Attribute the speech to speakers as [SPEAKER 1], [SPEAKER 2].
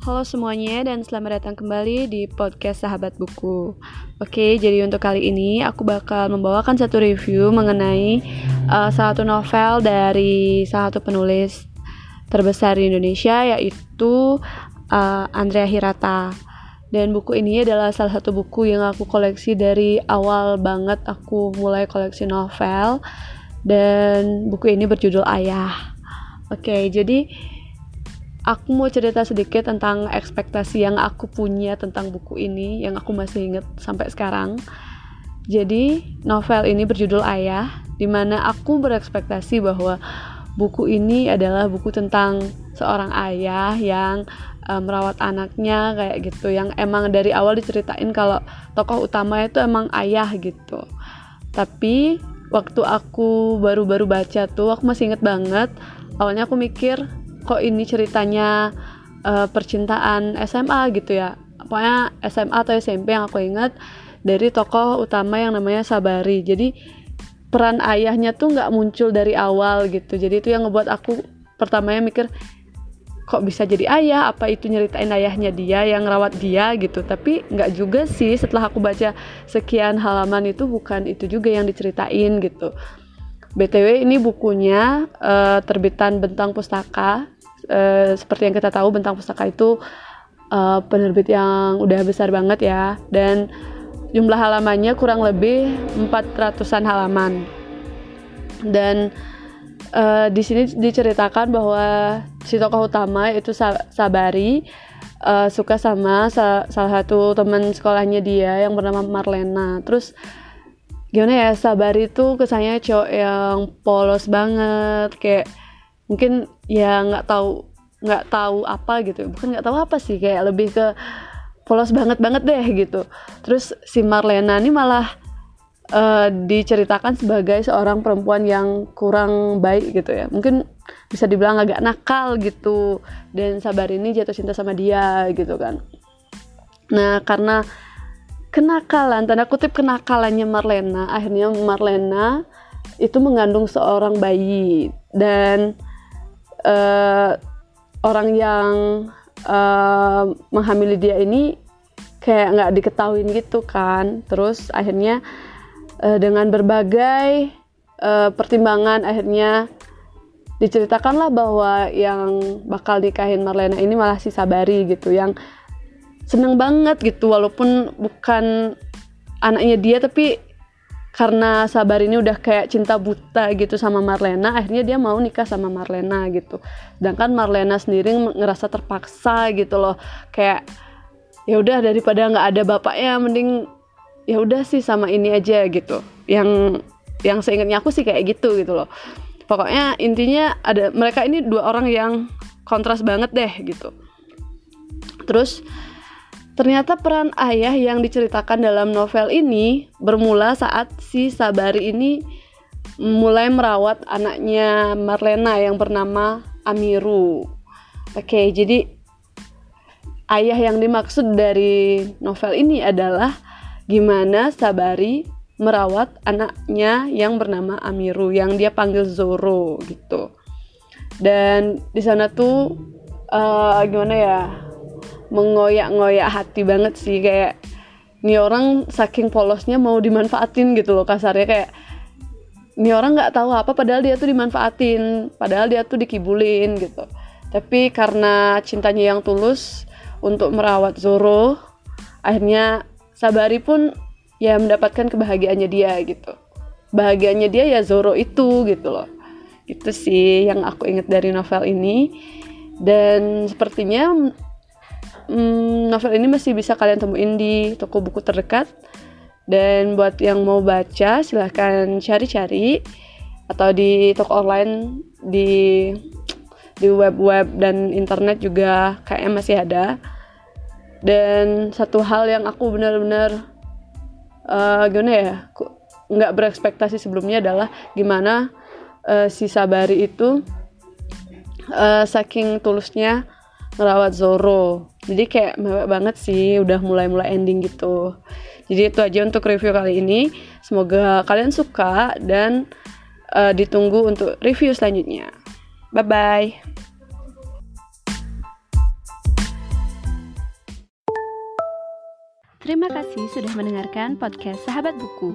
[SPEAKER 1] Halo semuanya dan selamat datang kembali di podcast Sahabat Buku. Oke, jadi untuk kali ini aku bakal membawakan satu review mengenai uh, satu novel dari salah satu penulis terbesar di Indonesia yaitu uh, Andrea Hirata. Dan buku ini adalah salah satu buku yang aku koleksi dari awal banget aku mulai koleksi novel. Dan buku ini berjudul Ayah. Oke, jadi aku mau cerita sedikit tentang ekspektasi yang aku punya tentang buku ini yang aku masih inget sampai sekarang. Jadi, novel ini berjudul Ayah, di mana aku berekspektasi bahwa buku ini adalah buku tentang seorang ayah yang uh, merawat anaknya kayak gitu, yang emang dari awal diceritain kalau tokoh utama itu emang ayah gitu. Tapi waktu aku baru-baru baca tuh, aku masih inget banget. Awalnya aku mikir kok ini ceritanya uh, percintaan SMA gitu ya. Pokoknya SMA atau SMP yang aku ingat dari tokoh utama yang namanya Sabari. Jadi peran ayahnya tuh nggak muncul dari awal gitu. Jadi itu yang ngebuat aku pertamanya mikir kok bisa jadi ayah? Apa itu nyeritain ayahnya dia yang rawat dia? gitu. Tapi nggak juga sih setelah aku baca sekian halaman itu bukan itu juga yang diceritain gitu. BTW ini bukunya uh, terbitan Bentang Pustaka. Uh, seperti yang kita tahu Bentang Pustaka itu uh, penerbit yang udah besar banget ya dan jumlah halamannya kurang lebih 400-an halaman. Dan uh, di sini diceritakan bahwa si tokoh utama itu Sabari uh, suka sama sa salah satu teman sekolahnya dia yang bernama Marlena. Terus gimana ya sabar itu kesannya cowok yang polos banget kayak mungkin ya nggak tahu nggak tahu apa gitu. Bukan nggak tahu apa sih kayak lebih ke polos banget banget deh gitu. Terus si Marlena ini malah uh, diceritakan sebagai seorang perempuan yang kurang baik gitu ya. Mungkin bisa dibilang agak nakal gitu. Dan sabar ini jatuh cinta sama dia gitu kan. Nah karena kenakalan tanda kutip kenakalannya Marlena akhirnya Marlena itu mengandung seorang bayi. Dan uh, orang yang uh, menghamili dia ini kayak nggak diketahuin gitu kan. Terus akhirnya uh, dengan berbagai uh, pertimbangan akhirnya diceritakanlah bahwa yang bakal nikahin Marlena ini malah si Sabari gitu yang seneng banget gitu walaupun bukan anaknya dia tapi karena Sabar ini udah kayak cinta buta gitu sama Marlena akhirnya dia mau nikah sama Marlena gitu. Sedangkan Marlena sendiri ngerasa terpaksa gitu loh. Kayak ya udah daripada nggak ada bapaknya mending ya udah sih sama ini aja gitu. Yang yang seingatnya aku sih kayak gitu gitu loh. Pokoknya intinya ada mereka ini dua orang yang kontras banget deh gitu. Terus Ternyata peran ayah yang diceritakan dalam novel ini bermula saat si Sabari ini mulai merawat anaknya Marlena yang bernama Amiru. Oke, jadi ayah yang dimaksud dari novel ini adalah gimana Sabari merawat anaknya yang bernama Amiru yang dia panggil Zoro gitu. Dan di sana tuh uh, gimana ya? Mengoyak-ngoyak hati banget sih kayak ini orang saking polosnya mau dimanfaatin gitu loh kasarnya kayak ini orang nggak tahu apa padahal dia tuh dimanfaatin padahal dia tuh dikibulin gitu. Tapi karena cintanya yang tulus untuk merawat Zoro akhirnya Sabari pun ya mendapatkan kebahagiaannya dia gitu. Bahagianya dia ya Zoro itu gitu loh. Itu sih yang aku ingat dari novel ini. Dan sepertinya hmm, novel ini masih bisa kalian temuin di toko buku terdekat. Dan buat yang mau baca silahkan cari-cari. Atau di toko online di di web-web dan internet juga kayaknya masih ada. Dan satu hal yang aku benar-benar uh, gimana ya nggak berekspektasi sebelumnya adalah gimana uh, si Sabari itu uh, saking tulusnya ngerawat Zoro jadi kayak mewek banget sih udah mulai-mulai ending gitu. Jadi itu aja untuk review kali ini. Semoga kalian suka dan uh, ditunggu untuk review selanjutnya. Bye bye Terima kasih sudah mendengarkan podcast Sahabat Buku.